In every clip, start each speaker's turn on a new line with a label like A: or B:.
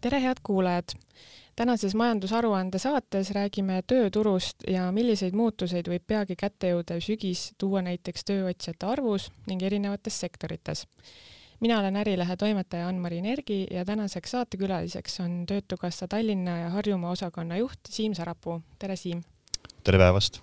A: tere, head kuulajad! tänases majandusaruande saates räägime tööturust ja milliseid muutuseid võib peagi kätte jõudev sügis tuua näiteks tööotsijate arvus ning erinevates sektorites. mina olen Ärilehe toimetaja Ann-Mari Nergi ja tänaseks saatekülaliseks on Töötukassa Tallinna ja Harjumaa osakonna juht Siim Sarapuu. tere, Siim!
B: tere päevast!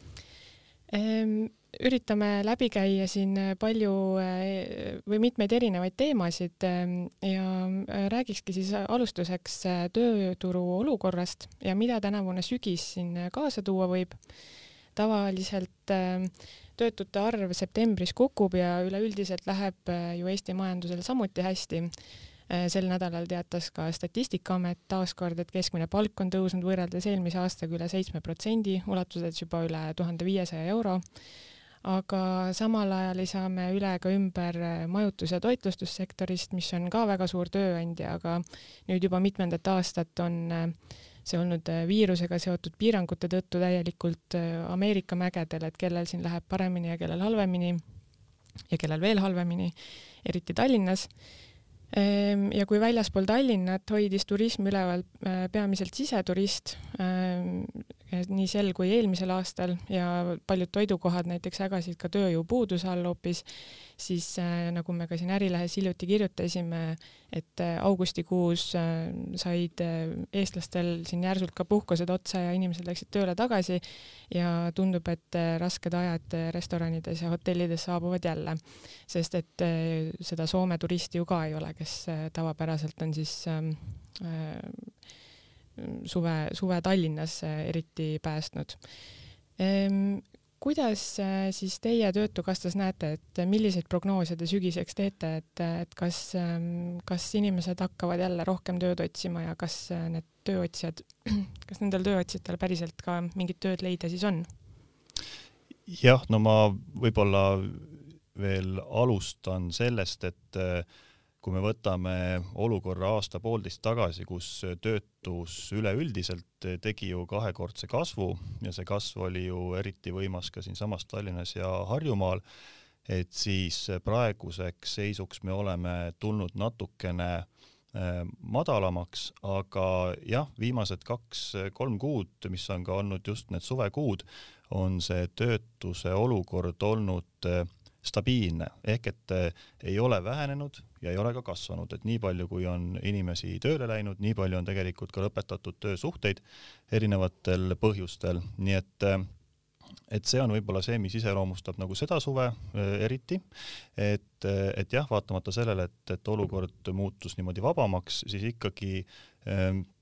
A: Üritame läbi käia siin palju eh, või mitmeid erinevaid teemasid ehm, ja eh, räägikski siis alustuseks tööturu olukorrast ja mida tänavune sügis siin kaasa tuua võib. tavaliselt ehm, töötute arv septembris kukub ja üleüldiselt läheb ju Eesti majandusel samuti hästi sel nädalal teatas ka Statistikaamet taaskord, et keskmine palk on tõusnud võrreldes eelmise aastaga üle seitsme protsendi, ulatudes juba üle tuhande viiesaja euro aga samal ajal ei saa me üle ega ümber äh, majutus- ja toitlustussektorist, mis on ka väga suur tööandja, aga nüüd juba mitmendat aastat on äh, see olnud äh, viirusega seotud piirangute tõttu täielikult Ameerika mägedel, et kellel siin läheb paremini ja kellel halvemini ja kellel veel halvemini, eriti Tallinnas. Ehm, ja kui väljaspool Tallinnat hoidis turism üleval peamiselt siseturist, ehm, nii sel kui eelmisel aastal ja paljud toidukohad näiteks ägasid ka tööjõupuuduse all hoopis, siis äh, nagu me ka siin Ärilehes hiljuti kirjutasime, et äh, augustikuus said eestlastel siin järsult ka puhkused otsa ja inimesed läksid tööle tagasi ja tundub, et rasked ajad restoranides ja hotellides saabuvad jälle, sest et seda Soome turisti ju ka ei ole kes äh, tavapäraselt on siis ähm, äh, suve, suve Tallinnas äh, eriti päästnud. Ehm, kuidas siis teie Töötukassas näete, et milliseid prognoose te sügiseks teete, et, et kas, ähm, kas inimesed hakkavad jälle rohkem tööd otsima ja kas need tööotsijad, kas nendel tööotsijatel päriselt ka mingit tööd leida siis on?
B: jah, no ma võib-olla veel alustan sellest, et äh, kui me võtame olukorra aasta-poolteist tagasi, kus töötus üleüldiselt tegi ju kahekordse kasvu ja see kasv oli ju eriti võimas ka siinsamas Tallinnas ja Harjumaal, et siis praeguseks seisuks me oleme tulnud natukene äh, madalamaks, aga jah, viimased kaks-kolm kuud, mis on ka olnud just need suvekuud, on see töötuse olukord olnud äh, stabiilne. Ehk et eh, ei ole vähenenud ja ei ole ka kasvanud, et nii palju, kui on inimesi tööle läinud, nii palju on tegelikult ka lõpetatud töösuhteid erinevatel põhjustel, nii et eh, et see on võib-olla see, mis iseloomustab nagu seda suve eh, eriti, et, et jah, vaatamata sellele, et, et olukord muutus niimoodi vabamaks, siis ikkagi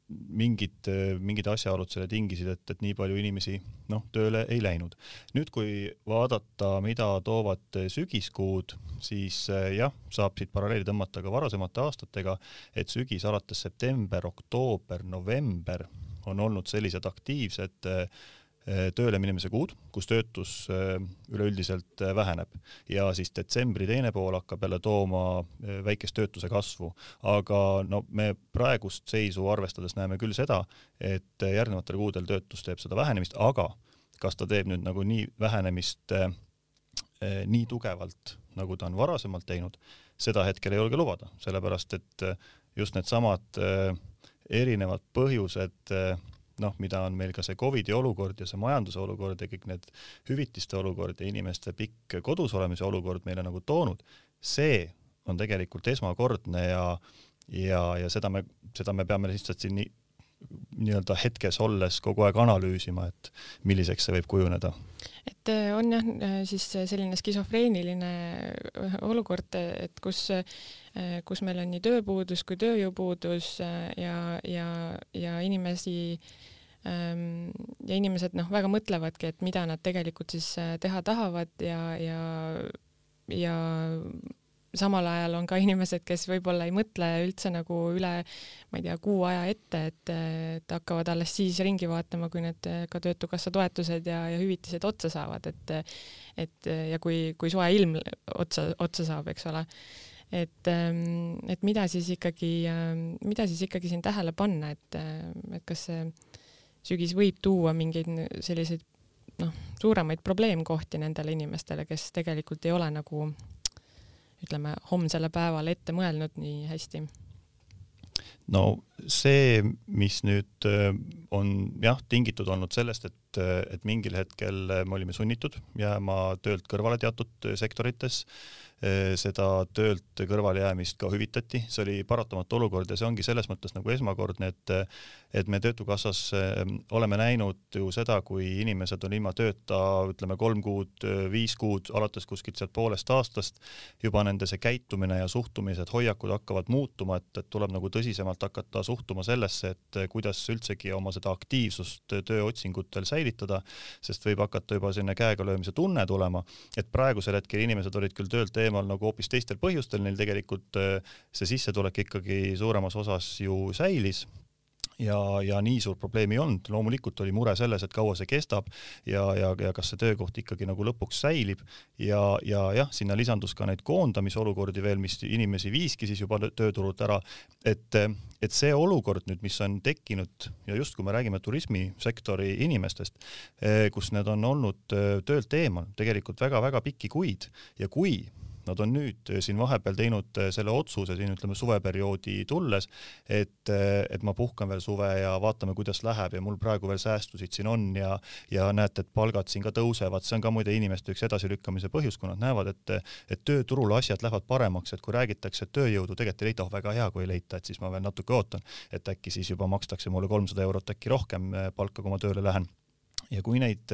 B: mingid, mingid asjaolud selle tingisid, et, et nii palju inimesi noh, tööle ei läinud. nüüd, kui vaadata, mida toovad sügiskuud, siis eh, jah, saab siit paralleeli tõmmata ka varasemate aastatega, et sügis alates september, oktoober, november on olnud sellised aktiivsed äh, tööle minemise kuud, kus töötus äh, üleüldiselt äh, väheneb. Ja siis detsembri teine pool hakkab jälle tooma väikest töötuse kasvu, aga no me praegust seisu arvestades näeme küll seda, et järgnevatel kuudel töötus teeb seda vähenemist, aga kas ta teeb nüüd nagu nii vähenemist nii tugevalt, nagu ta on varasemalt teinud, seda hetkel ei julge lubada, sellepärast et just needsamad erinevad põhjused noh, mida on meil ka see Covidi olukord ja see majanduse olukord ja kõik need hüvitiste olukord ja inimeste pikk kodus olemise olukord meile nagu toonud, see on tegelikult esmakordne ja ja, ja seda me, seda me peame lihtsalt siin nii nii-öelda hetkes olles kogu aeg analüüsima, et milliseks see võib kujuneda.
A: et äh, on jah, äh, siis selline skisofreeniline äh, olukord, et kus, kus meil on nii tööpuudus kui tööjõupuudus ja, ja, ja inimesi ähm, ja inimesed noh, väga mõtlevadki, et mida nad tegelikult siis teha tahavad ja, ja, ja samal ajal on ka inimesed, kes võib-olla ei mõtle üldse nagu üle, ma ei tea, kuu aja ette, et, et hakkavad alles siis ringi vaatama, kui need ka Töötukassa toetused ja, ja hüvitised otsa saavad, et et ja kui, kui soe ilm otsa, otsa saab, eks ole. Et, et mida siis ikkagi, mida siis ikkagi siin tähele panna, et, et kas see sügis võib tuua mingeid selliseid noh, suuremaid probleemkohti nendele inimestele, kes tegelikult ei ole nagu ütleme, homsele päevale ette mõelnud nii hästi?
B: no see, mis nüüd äh, on jah, tingitud olnud sellest, et, et mingil hetkel me olime sunnitud jääma töölt kõrvale teatud sektorites seda töölt kõrvalejäämist ka hüvitati, see oli paratamatu olukord ja see ongi selles mõttes nagu esmakordne, et et me Töötukassas eh, oleme näinud ju seda, kui inimesed on ilma tööta, ütleme kolm kuud, viis kuud, alates kuskilt sealt poolest aastast, juba nende see käitumine ja suhtumised, hoiakud hakkavad muutuma, et, et tuleb nagu tõsisemalt hakata suhtuma sellesse, et kuidas üldsegi oma seda aktiivsust tööotsingutel säilitada, sest võib hakata juba selline käega löömise tunne tulema, et praegusel hetkel inimesed olid küll töölt eemal nagu hoopis teistel põhjustel, neil tegelikult äh, see sissetulek ikkagi suuremas osas ju säilis ja, ja nii suurt probleemi ei olnud, loomulikult oli mure selles, et kaua see kestab ja, ja, ja kas see töökoht ikkagi nagu lõpuks säilib. Ja, ja jah, sinna lisandus ka neid koondamisolukordi veel, mis inimesi viiski siis juba tööturult ära, et, et see olukord nüüd, mis on tekkinud ja just kui me räägime turismisektori inimestest, kus need on olnud töölt eemal tegelikult väga-väga pikki kuid ja kui Nad on nüüd eh, siin vahepeal teinud eh, selle otsuse siin ütleme suveperioodi tulles, et, eh, et ma puhkan veel suve ja vaatame, kuidas läheb ja mul praegu veel säästusid siin on ja, ja näete, et palgad siin ka tõusevad, see on ka muide inimeste üks edasilükkamise põhjus, kui nad näevad, et, et tööturul asjad lähevad paremaks, et kui räägitakse, et tööjõudu tegelikult ei leita, oh väga hea, kui ei leita, et siis ma veel natuke ootan, et äkki siis juba makstakse mulle kolmsada eurot äkki rohkem palka, kui ma tööle lähen. ja kui neid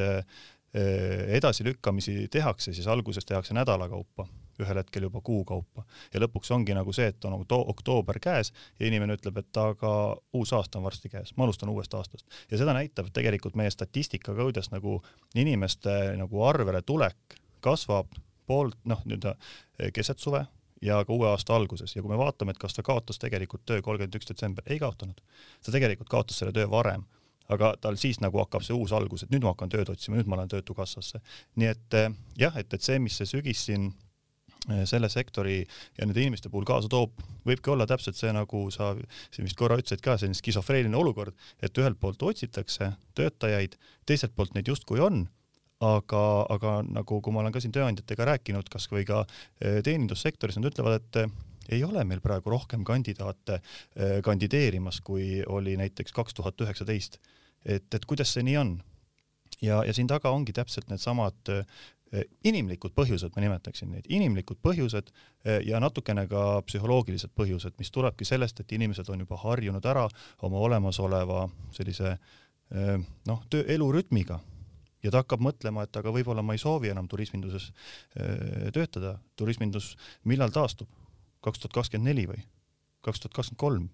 B: edasilükkamisi tehakse, siis alguses tehakse nädala kaupa ühel hetkel juba kuu kaupa ja lõpuks ongi nagu see, et on oktoober käes ja inimene ütleb, et aga uus aasta on varsti käes, ma alustan uuest aastast ja seda näitab tegelikult meie statistika ka, kuidas nagu inimeste nagu arvele tulek kasvab poolt noh, nii-öelda keset suve ja ka uue aasta alguses ja kui me vaatame, et kas ta kaotas tegelikult töö kolmkümmend üks detsember, ei kaotanud. ta tegelikult kaotas selle töö varem, aga tal siis nagu hakkab see uus algus, et nüüd ma hakkan tööd otsima, nüüd ma lähen Töötukassasse. nii et jah, et, et see, mis see sügis siin Eh, selle sektori ja nende inimeste puhul kaasa toob, võibki olla täpselt see, nagu sa siin vist korra ütlesid ka, selline skisofreeniline olukord, et ühelt poolt otsitakse töötajaid, teiselt poolt neid justkui on, aga, aga nagu, kui ma olen ka siin tööandjatega rääkinud, kasvõi ka eh, teenindussektoris, nad ütlevad, et eh, ei ole meil praegu rohkem kandidaate kandideerimas, kui oli näiteks kaks tuhat üheksateist. et, et kuidas see nii on? ja, ja siin taga ongi täpselt needsamad Eh, inimlikud põhjused, ma nimetaksin neid, inimlikud põhjused eh, ja natukene ka psühholoogilised põhjused, mis tulebki sellest, et inimesed on juba harjunud ära oma olemasoleva sellise eh, noh, töö, elurütmiga. Ja ta hakkab mõtlema, et aga võib-olla ma ei soovi enam turisminduses töötada, turismindus millal taastub, kaks tuhat kakskümmend neli või? kaks tuhat kakskümmend kolm,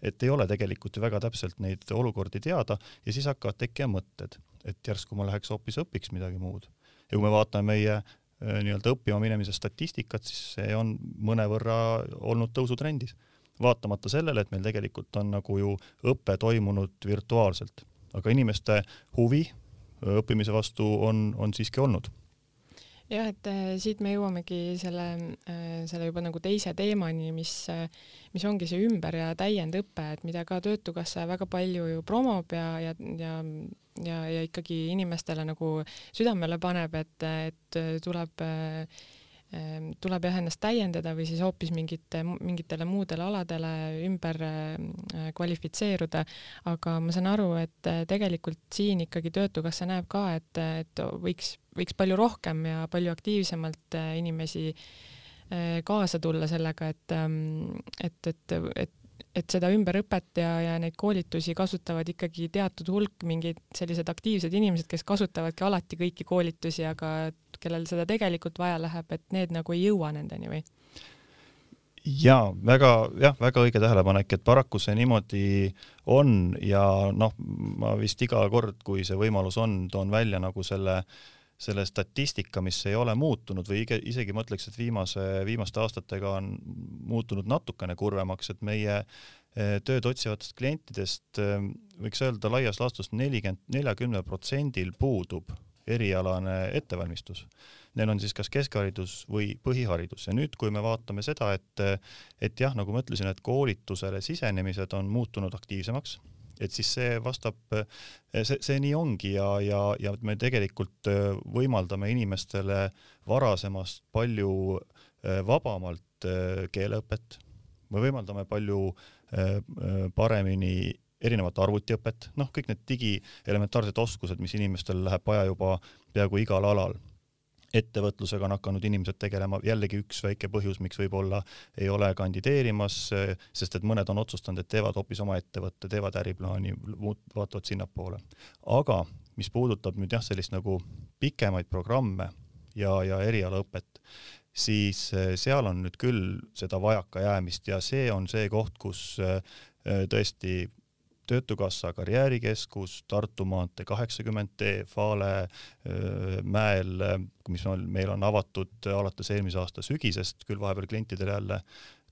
B: et ei ole tegelikult ju väga täpselt neid olukordi teada ja siis hakkavad tekkima mõtted, et järsku ma läheks hoopis õpiks midagi muud ja kui me vaatame meie äh, nii-öelda õppima minemise statistikat, siis see on mõnevõrra olnud tõusutrendis. vaatamata sellele, et meil tegelikult on nagu ju õpe toimunud virtuaalselt, aga inimeste huvi õppimise vastu on, on siiski olnud
A: jah, et äh, siit me jõuamegi selle, äh, selle juba nagu teise teemani, mis, äh, mis ongi see ümber- ja täiendõpe, et mida ka Töötukassa väga palju ju promob ja, ja, ja ja, ja ikkagi inimestele nagu südamele paneb, et, et tuleb tuleb jah ennast täiendada või siis hoopis mingite, mingitele muudele aladele ümber kvalifitseeruda, aga ma saan aru, et tegelikult siin ikkagi Töötukassa näeb ka, et, et võiks võiks palju rohkem ja palju aktiivsemalt äh, inimesi äh, kaasa tulla sellega, et, ähm, et, et, et et seda ümberõpet ja, ja neid koolitusi kasutavad ikkagi teatud hulk mingid sellised aktiivsed inimesed, kes kasutavadki alati kõiki koolitusi, aga kellel seda tegelikult vaja läheb, et need nagu ei jõua nendeni või?
B: jaa, väga jah, väga õige tähelepanek, et paraku see niimoodi on ja noh, ma vist iga kord, kui see võimalus on, toon välja nagu selle äh, selle statistika, mis ei ole muutunud või isegi ma ütleks, et viimase, viimaste aastatega on muutunud natukene kurvemaks, et meie eh, tööd otsivatest klientidest eh, võiks öelda laias laastus nelikümmend, neljakümnel protsendil puudub erialane ettevalmistus. Neil on siis kas keskharidus või põhiharidus ja nüüd, kui me vaatame seda, et, et jah, nagu ma ütlesin, et koolitusele sisenemised on muutunud aktiivsemaks et siis see vastab, see, see nii ongi ja, ja, ja me tegelikult äh, võimaldame inimestele varasemast palju äh, vabamalt äh, keeleõpet, me võimaldame palju paremini erinevat arvutiõpet, noh, kõik need digi elementaarsed oskused, mis inimestel läheb vaja juba peaaegu igal alal ettevõtlusega on hakanud inimesed tegelema, jällegi üks väike põhjus, miks võib-olla ei ole kandideerimas, sest et mõned on otsustanud, et teevad hoopis oma ettevõtte, teevad äriplaani, vaatavad sinnapoole. aga mis puudutab nüüd jah, sellist nagu pikemaid programme ja, ja erialaõpet, siis eh, seal on nüüd küll seda vajakajäämist ja see on see koht, kus eh, tõesti Töötukassa karjäärikeskus, Tartu maantee kaheksakümmend D, Fale mäel, mis on, meil on avatud alates eelmise aasta sügisest, küll vahepeal klientidele jälle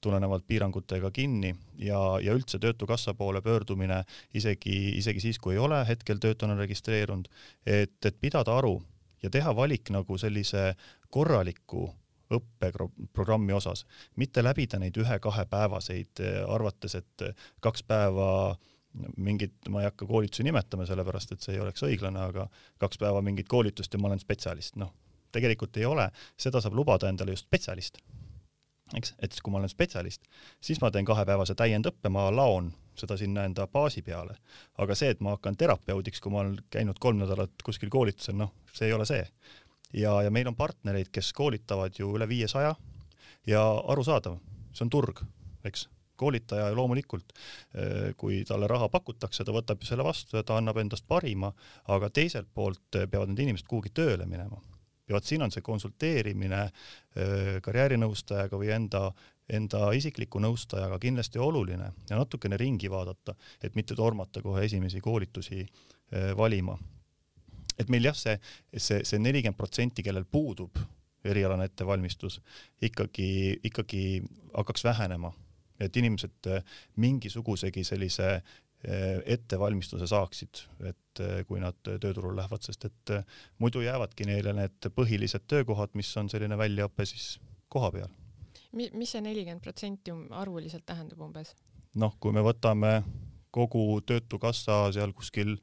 B: tulenevalt piirangutega kinni. Ja, ja üldse Töötukassa poole pöördumine isegi, isegi siis, kui ei ole hetkel töötuna registreerunud, et, et pidada aru ja teha valik nagu sellise korraliku õppeprogrammi osas, mitte läbida neid ühe-kahepäevaseid, arvates, et kaks päeva äh, mingit, ma ei hakka koolitusi nimetama, sellepärast et see ei oleks õiglane, aga kaks päeva mingit koolitust ja ma olen spetsialist, noh, tegelikult ei ole, seda saab lubada endale just spetsialist. eks, et kui ma olen spetsialist, siis ma teen kahepäevase täiendõppe, ma laon seda sinna enda baasi peale. aga see, et ma hakkan terapeudiks, kui ma olen käinud kolm nädalat kuskil koolitusel, noh, see ei ole see. ja, ja meil on partnereid, kes koolitavad ju üle viiesaja ja arusaadav, see on turg, eks koolitaja loomulikult, eh, kui talle raha pakutakse, ta võtab selle vastu ja ta annab endast parima, aga teiselt poolt eh, peavad need inimesed kuhugi tööle minema. ja vot siin on see konsulteerimine eh, karjäärinõustajaga või enda, enda isikliku nõustajaga kindlasti oluline ja natukene ringi vaadata, et mitte tormata kohe esimesi koolitusi valima. et meil jah, see, see, see nelikümmend protsenti, kellel puudub erialane ettevalmistus, ikkagi, ikkagi hakkaks vähenema et inimesed äh, mingisugusegi sellise äh, ettevalmistuse saaksid, et äh, kui nad tööturule lähevad, sest et muidu jäävadki neile need põhilised töökohad, mis on selline väljaõpe siis koha peal.
A: mis see nelikümmend protsenti arvuliselt tähendab umbes?
B: noh, kui me võtame kogu Töötukassa seal kuskil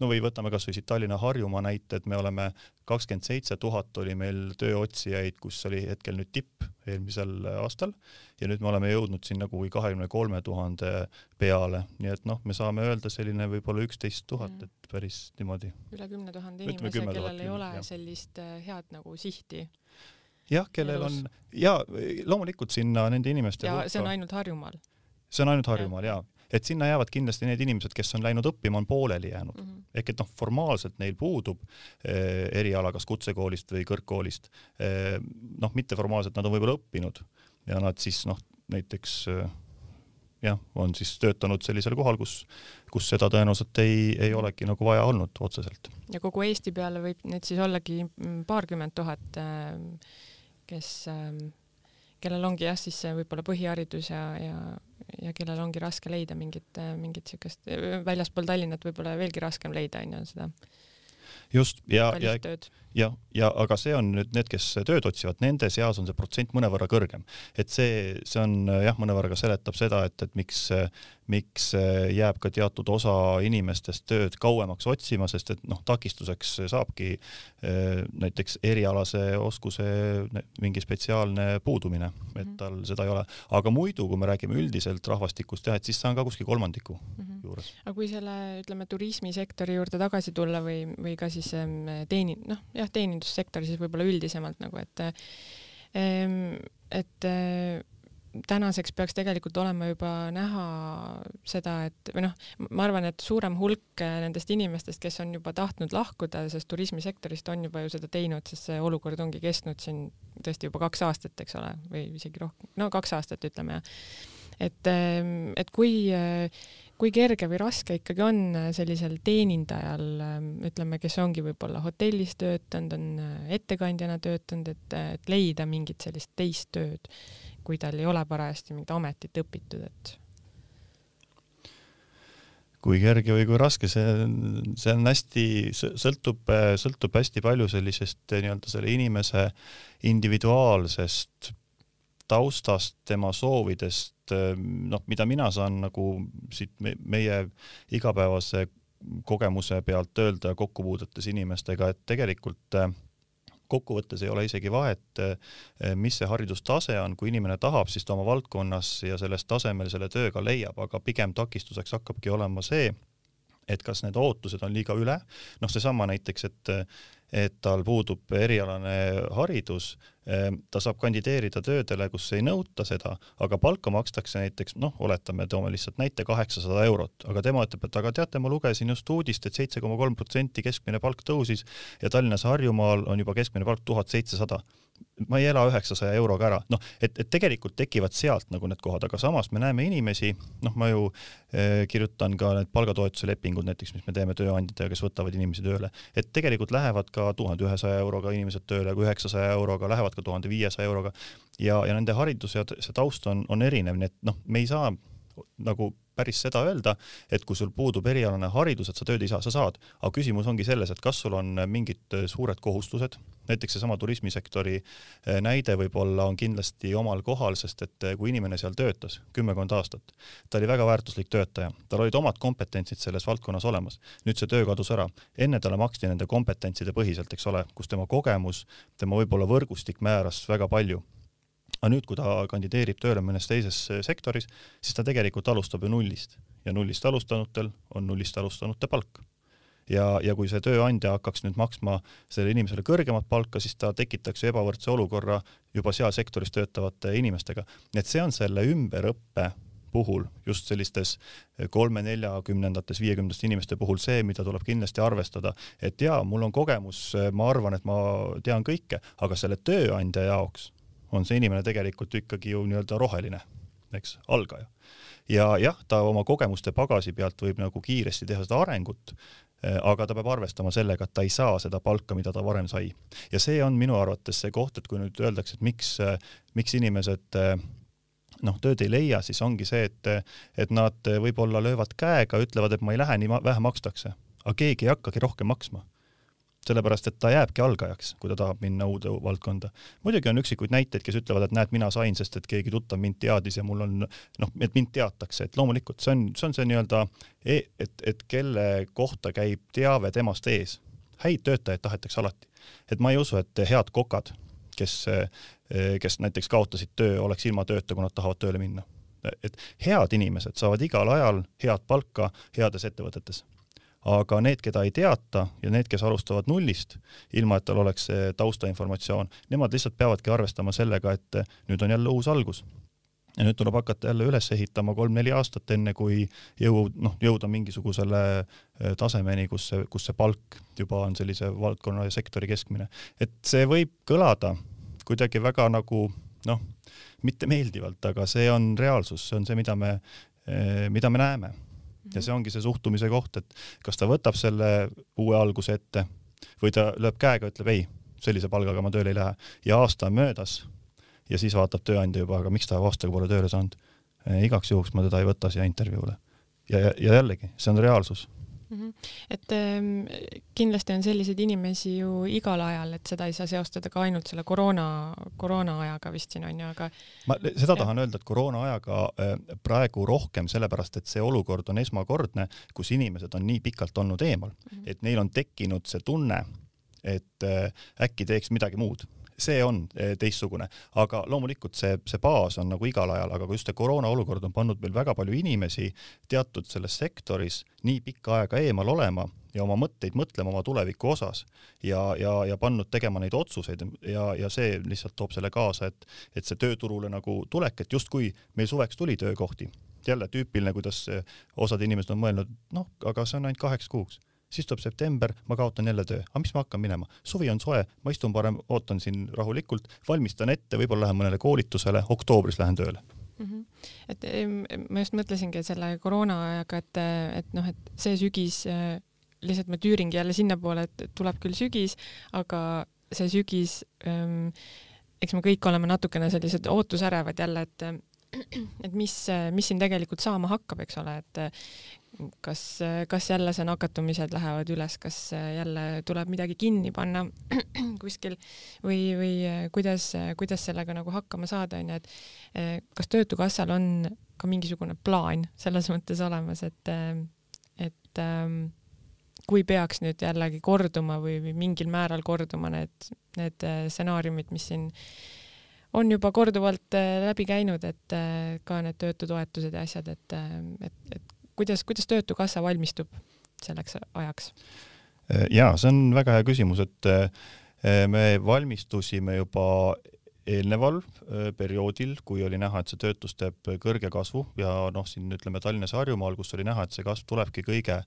B: no või võtame kasvõi siit Tallinna-Harjumaa näite, et me oleme kakskümmend seitse tuhat oli meil tööotsijaid, kus oli hetkel nüüd tipp eelmisel aastal ja nüüd me oleme jõudnud sinna kuhugi kahekümne kolme tuhande peale, nii et noh, me saame öelda selline võib-olla üksteist tuhat, mm. et päris niimoodi.
A: üle kümne tuhande inimese, kellel ei ole jah. sellist äh, head nagu sihti.
B: jah, kellel on ja loomulikult sinna nende inimeste
A: ja hulka. see on ainult Harjumaal
B: see on ainult Harjumaal ja, ja et sinna jäävad kindlasti need inimesed, kes on läinud õppima, on pooleli jäänud mm. -hmm. ehk et noh, formaalselt neil puudub eh, eriala kas kutsekoolist või kõrgkoolist eh,. noh, mitteformaalselt nad on võib-olla õppinud ja nad siis noh, näiteks eh, jah, on siis töötanud sellisel kohal, kus, kus seda tõenäoliselt ei, ei olegi nagu vaja olnud otseselt.
A: ja kogu Eesti peale võib neid siis ollagi paarkümmend tuhat, eh, kes eh, kellel ongi jah, siis võib-olla põhiharidus ja, ja, ja kellel ongi raske leida mingit, mingit siukest, väljaspool Tallinnat võib-olla veelgi raskem leida, onju, seda.
B: just, ja, ja, ja, ja aga see on nüüd need, kes tööd otsivad, nende seas on see protsent mõnevõrra kõrgem. et see, see on jah, mõnevõrra ka seletab seda, et, et miks miks eh, jääb ka teatud osa inimestest tööd kauemaks otsima, sest et noh, takistuseks saabki eh, näiteks erialase oskuse mingi spetsiaalne puudumine, et mhm. tal seda ei ole. aga muidu, kui me räägime üldiselt rahvastikust jah, et siis see on ka kuskil kolmandiku mm -hmm. juures.
A: aga kui selle, ütleme, turismisektori juurde tagasi tulla või, või ka siis teeni-, noh, jah, teenindussektori siis võib-olla üldisemalt nagu, et et tänaseks peaks tegelikult olema juba näha seda, et või noh, ma arvan, et suurem hulk nendest inimestest, kes on juba tahtnud lahkuda sellest turismisektorist, on juba ju seda teinud, sest see olukord ongi kestnud siin tõesti juba kaks aastat, eks ole, või isegi rohkem, no kaks aastat ütleme ja et, et kui, kui kerge või raske ikkagi on sellisel teenindajal, ütleme, kes ongi võib-olla hotellis töötanud, on ettekandjana töötanud, et, et leida mingit sellist teist tööd kui tal ei ole parajasti mingit ametit õpitud, et
B: kui kerge või kui raske, see, see on hästi, sõltub, sõltub hästi palju sellisest nii-öelda selle inimese individuaalsest taustast, tema soovidest, noh, mida mina saan nagu siit meie igapäevase kogemuse pealt öelda kokkupuudetes inimestega, et tegelikult kokkuvõttes ei ole isegi vahet, mis see haridustase on, kui inimene tahab, siis ta oma valdkonnas ja selles tasemel selle töö ka leiab, aga pigem takistuseks hakkabki olema see, et kas need ootused on liiga üle, noh, seesama näiteks, et et tal puudub erialane haridus, ehm, ta saab kandideerida töödele, kus ei nõuta seda, aga palka makstakse näiteks noh, oletame, toome lihtsalt näite kaheksasada eurot, aga tema ütleb, et aga teate, ma lugesin just uudist et, et seitse koma kolm protsenti keskmine palk tõusis ja Tallinnas Harjumaal on juba keskmine palk tuhat seitsesada ma ei ela üheksasaja euroga ära, noh, et, et tegelikult tekivad sealt nagu need kohad, aga samas me näeme inimesi, noh, ma ju eh, kirjutan ka need palgatoetuse lepingud näiteks, mis me teeme tööandjatega, kes võtavad inimesi tööle, et tegelikult lähevad ka tuhande ühesaja euroga inimesed tööle, kui üheksasaja euroga, lähevad ka tuhande viiesaja euroga. Ja, ja nende haridus ja see taust on, on erinev, nii et noh, me ei saa nagu päris seda öelda, et kui sul puudub erialane haridus, et sa tööd ei saa, sa saad, aga küsimus ongi selles, et kas sul on mingid suured kohustused, näiteks seesama turismisektori eh, näide võib-olla on kindlasti omal kohal, sest et eh, kui inimene seal töötas kümmekond aastat, ta oli väga väärtuslik töötaja, tal olid omad kompetentsid selles valdkonnas olemas, nüüd see töö kadus ära, enne talle maksti nende kompetentside põhiselt, eks ole, kus tema kogemus, tema võib-olla võrgustik määras väga palju aga nüüd, kui ta kandideerib tööle mõnes teises äh, sektoris, siis ta tegelikult alustab ju nullist ja nullist alustanutel on nullist alustanute palk. ja, ja kui see tööandja hakkaks nüüd maksma sellele inimesele kõrgemat palka, siis ta tekitaks ju ebavõrdse olukorra juba seal sektoris töötavate inimestega. nii et see on selle ümberõppe puhul, just sellistes kolme-neljakümnendates, viiekümnendates inimeste puhul see, mida tuleb kindlasti arvestada, et jaa, mul on kogemus, ma arvan, et ma tean kõike, aga selle tööandja jaoks on see inimene tegelikult ikkagi ju nii-öelda roheline, eks, algaja. ja jah, ta oma kogemuste pagasi pealt võib nagu kiiresti teha seda arengut, eh, aga ta peab arvestama sellega, et ta ei saa seda palka, mida ta varem sai. ja see on minu arvates see koht, et kui nüüd öeldakse, et miks, eh, miks inimesed eh, noh, tööd ei leia, siis ongi see, et, et nad võib-olla löövad käega, ütlevad, et ma ei lähe, nii vähe makstakse, aga keegi ei hakkagi rohkem maksma sellepärast et ta jääbki algajaks, kui ta tahab minna uude valdkonda. muidugi on üksikuid näiteid, kes ütlevad, et näed, mina sain, sest et keegi tuttav mind teadis ja mul on noh, et mind teatakse, et loomulikult see on, see on see nii-öelda, e, et, et kelle kohta käib teave temast ees. häid töötajaid tahetakse alati. et ma ei usu, et head kokad, kes, kes näiteks kaotasid töö, oleks ilma tööta, kui nad tahavad tööle minna. et head inimesed saavad igal ajal head palka heades ettevõtetes aga need, keda ei teata ja need, kes alustavad nullist, ilma et tal oleks taustainformatsioon, nemad lihtsalt peavadki arvestama sellega, et nüüd on jälle uus algus. ja nüüd tuleb hakata jälle üles ehitama kolm-neli aastat, enne kui jõu-, noh, jõuda mingisugusele eh, tasemeni, kus see, kus see palk juba on sellise valdkonna ja sektori keskmine. et see võib kõlada kuidagi väga nagu noh, mitte meeldivalt, aga see on reaalsus, see on see, mida me, eh, mida me näeme ja see ongi see suhtumise koht, et kas ta võtab selle uue alguse ette või ta lööb käega, ütleb ei, sellise palgaga ma tööle ei lähe ja aasta on möödas ja siis vaatab tööandja juba, aga miks ta aastaga pole tööle saanud. igaks juhuks ma teda ei võta siia intervjuule. ja, ja, ja jällegi, see on reaalsus.
A: Et ähm, kindlasti on selliseid inimesi ju igal ajal, et seda ei saa seostada ka ainult selle koroona, koroona ajaga vist siin on ju, aga.
B: ma seda tahan öelda, et koroona ajaga äh, praegu rohkem sellepärast, et see olukord on esmakordne, kus inimesed on nii pikalt olnud eemal -hmm. et neil on tekkinud see tunne, et äh, äkki teeks midagi muud see on eh, teistsugune, aga loomulikult see, see baas on nagu igal ajal, aga just see koroona olukord on pannud meil väga palju inimesi teatud selles sektoris nii pikka aega eemal olema ja oma mõtteid mõtlema oma tuleviku osas ja, ja, ja pannud tegema neid otsuseid ja, ja see lihtsalt toob selle kaasa, et, et see tööturule nagu tulek, et justkui meil suveks tuli töökohti, jälle tüüpiline, kuidas osad inimesed on mõelnud, noh, aga see on ainult kaheks kuuks siis tuleb september, ma kaotan jälle töö, aga mis ma hakkan minema, suvi on soe, ma istun parem, ootan siin rahulikult, valmistan ette, võib-olla lähen mõnele koolitusele, oktoobris lähen tööle
A: mm. -hmm. et ma just mõtlesingi selle koroona ajaga, et, et noh, et see sügis lihtsalt ma tüüringi jälle sinnapoole, et tuleb küll sügis, aga see sügis ähm,, eks me kõik oleme natukene sellised ootusärevad jälle, et et mis, mis siin tegelikult saama hakkab, eks ole, et kas, kas jälle see nakatumised lähevad üles, kas jälle tuleb midagi kinni panna kuskil või, või kuidas, kuidas sellega nagu hakkama saada, onju, et eh, kas Töötukassal on ka mingisugune plaan selles mõttes olemas, et, et ähm, kui peaks nüüd jällegi korduma või, või mingil määral korduma need, need stsenaariumid, mis siin on juba korduvalt läbi käinud, et ka need töötutoetused ja asjad, et, et, et kuidas, kuidas Töötukassa valmistub selleks ajaks?
B: ja see on väga hea küsimus, et me valmistusime juba eelneval perioodil, kui oli näha, et see töötus teeb kõrge kasvu ja noh, siin ütleme Tallinnas ja Harjumaal, kus oli näha, et see kasv tulebki kõige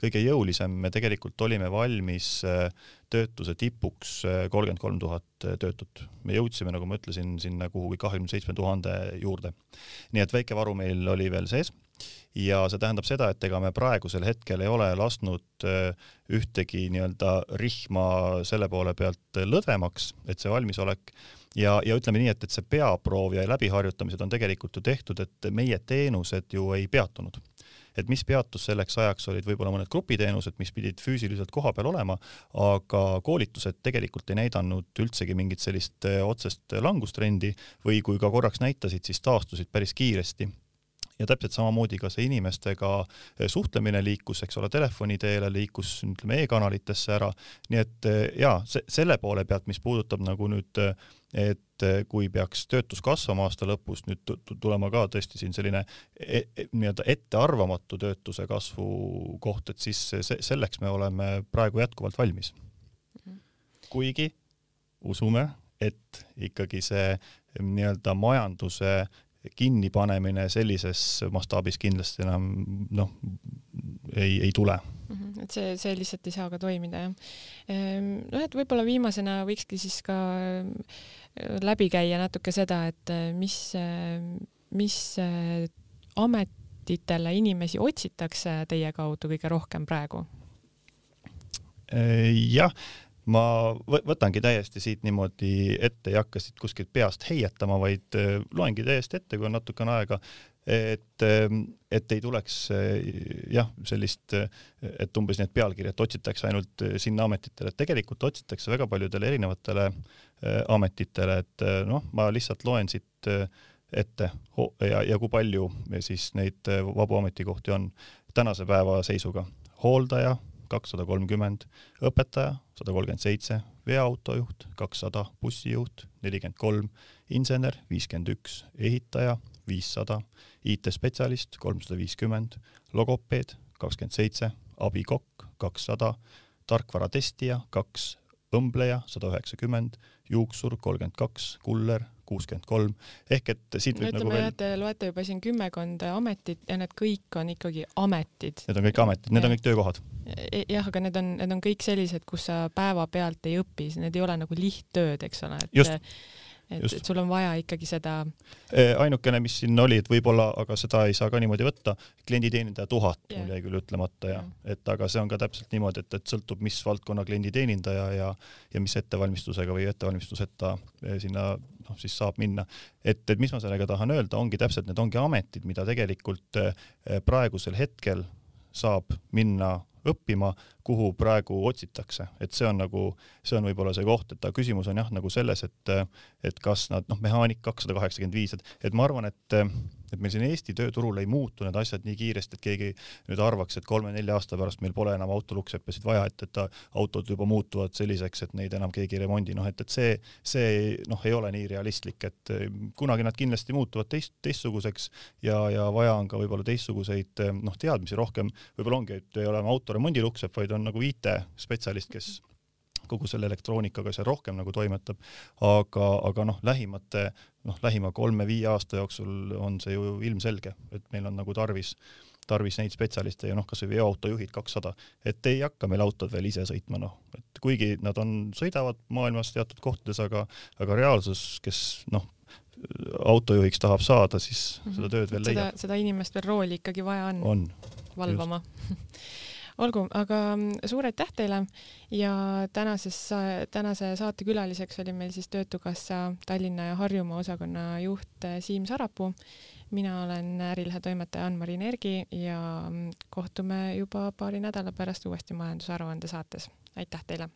B: kõige jõulisem, me tegelikult olime valmis äh, töötuse tipuks kolmkümmend kolm tuhat töötut. me jõudsime, nagu ma ütlesin, sinna kuhugi kahekümne seitsme tuhande juurde. nii et väike varu meil oli veel sees ja see tähendab seda, et ega me praegusel hetkel ei ole lasknud ühtegi nii-öelda rihma selle poole pealt lõdvemaks, et see valmisolek. Ja, ja ütleme nii, et, et see peaproov ja läbiharjutamised on tegelikult ju tehtud, et meie teenused ju ei peatunud. Et mis peatus selleks ajaks, olid võib-olla mõned grupiteenused, mis pidid füüsiliselt kohapeal olema, aga koolitused tegelikult ei näidanud üldsegi mingit sellist eh, otsest langustrendi või kui ka korraks näitasid, siis taastusid päris kiiresti ja täpselt samamoodi ka see inimestega eh, suhtlemine liikus, eks ole, telefoni teele, liikus ütleme e-kanalitesse ära, nii et eh, jaa, see, selle poole pealt, mis puudutab nagu nüüd et eh, kui peaks töötus kasvama aasta lõpus, nüüd tulema ka tõesti siin selline e, e, nii-öelda ettearvamatu töötuse kasvu koht, et siis see, selleks me oleme praegu jätkuvalt valmis. Kuigi usume, et ikkagi see nii-öelda majanduse kinnipanemine sellises mastaabis kindlasti enam noh, ei, ei tule.
A: -hmm. et see, see lihtsalt ei saa ka toimida, jah. Ehm, noh, et võib-olla viimasena võikski siis ka äh, läbi käia natuke seda, et äh, mis, äh, mis ametitele inimesi otsitakse teie kaudu kõige rohkem praegu?
B: jah ma võtangi täiesti siit niimoodi ette, ei hakka siit kuskilt peast heietama, vaid loengi täiesti ette, kui on natukene aega et, ehm, et ei tuleks eh, jah, sellist, et umbes need pealkirjad, otsitakse ainult sinna ametitele, et tegelikult otsitakse väga paljudele erinevatele ametitele, et noh, ma lihtsalt loen siit ette ja, ja kui palju siis neid vabu ametikohti on tänase päeva seisuga. hooldaja kakssada kolmkümmend, õpetaja sada kolmkümmend seitse, veoautojuht kakssada, bussijuht nelikümmend kolm, insener viiskümmend üks, ehitaja viissada, IT-spetsialist kolmsada viiskümmend, logopeed kakskümmend seitse, abikokk kakssada, tarkvaratestija kaks, õmbleja sada üheksakümmend, juuksur kolmkümmend kaks, kuller kuuskümmend kolm, ehk et siit
A: võib no, nagu veel. Te loete juba siin kümmekond ametit ja need kõik on ikkagi ametid.
B: Need on kõik ametid, need ja. on kõik töökohad.
A: E, jah, aga need on, need on kõik sellised, kus sa päevapealt ei õpi, need ei ole nagu lihttööd, eks ole, et
B: Just
A: et, et sul on vaja ikkagi seda.
B: ainukene, mis siin oli, et võib-olla, aga seda ei saa ka niimoodi võtta, klienditeenindaja tuhat yeah. mul jäi küll ütlemata ja yeah. et aga see on ka täpselt niimoodi, et, et sõltub, mis valdkonna klienditeenindaja ja, ja mis ettevalmistusega või ettevalmistuseta sinna noh, siis saab minna. et, et mis ma sellega tahan öelda, ongi täpselt, need ongi ametid, mida tegelikult praegusel hetkel saab minna õppima, kuhu praegu otsitakse, et see on nagu, see on võib-olla see koht, et aga küsimus on jah, nagu selles, et, et kas nad noh, mehaanik kakssada kaheksakümmend viis, et, et ma arvan, et et meil siin Eesti tööturul ei muutu need asjad nii kiiresti, et keegi nüüd arvaks, et kolme-nelja aasta pärast meil pole enam autolukksepasid vaja, et, et autod juba muutuvad selliseks, et neid enam keegi ei remondi, noh et, et see, see noh, ei ole nii realistlik, et kunagi nad kindlasti muutuvad teist, teistsuguseks ja, ja vaja on ka võib-olla teistsuguseid noh, teadmisi rohkem, võib-olla ongi, et ei ole enam autoremondilukksepp, vaid on nagu IT-spetsialist, kes kogu selle elektroonikaga seal rohkem nagu toimetab, aga, aga noh, lähimate, noh, lähima kolme-viie aasta jooksul on see ju ilmselge, et meil on nagu tarvis, tarvis neid spetsialiste ja noh, kasvõi veoautojuhid kakssada, et ei hakka meil autod veel ise sõitma, noh, et kuigi nad on, sõidavad maailmas teatud kohtades, aga, aga reaalsus, kes noh, autojuhiks tahab saada, siis mm -hmm. seda tööd veel leiab.
A: seda inimest veel rooli ikkagi vaja on,
B: on.
A: Valvama olgu, aga mm, suur aitäh teile ja tänases, tänase saate külaliseks oli meil siis Töötukassa Tallinna ja Harjumaa osakonna juht eh, Siim Sarapuu. mina olen ärilehe toimetaja Ann-Mari Nergi ja mm, kohtume juba paari nädala pärast uuesti majandusaruande saates. aitäh teile!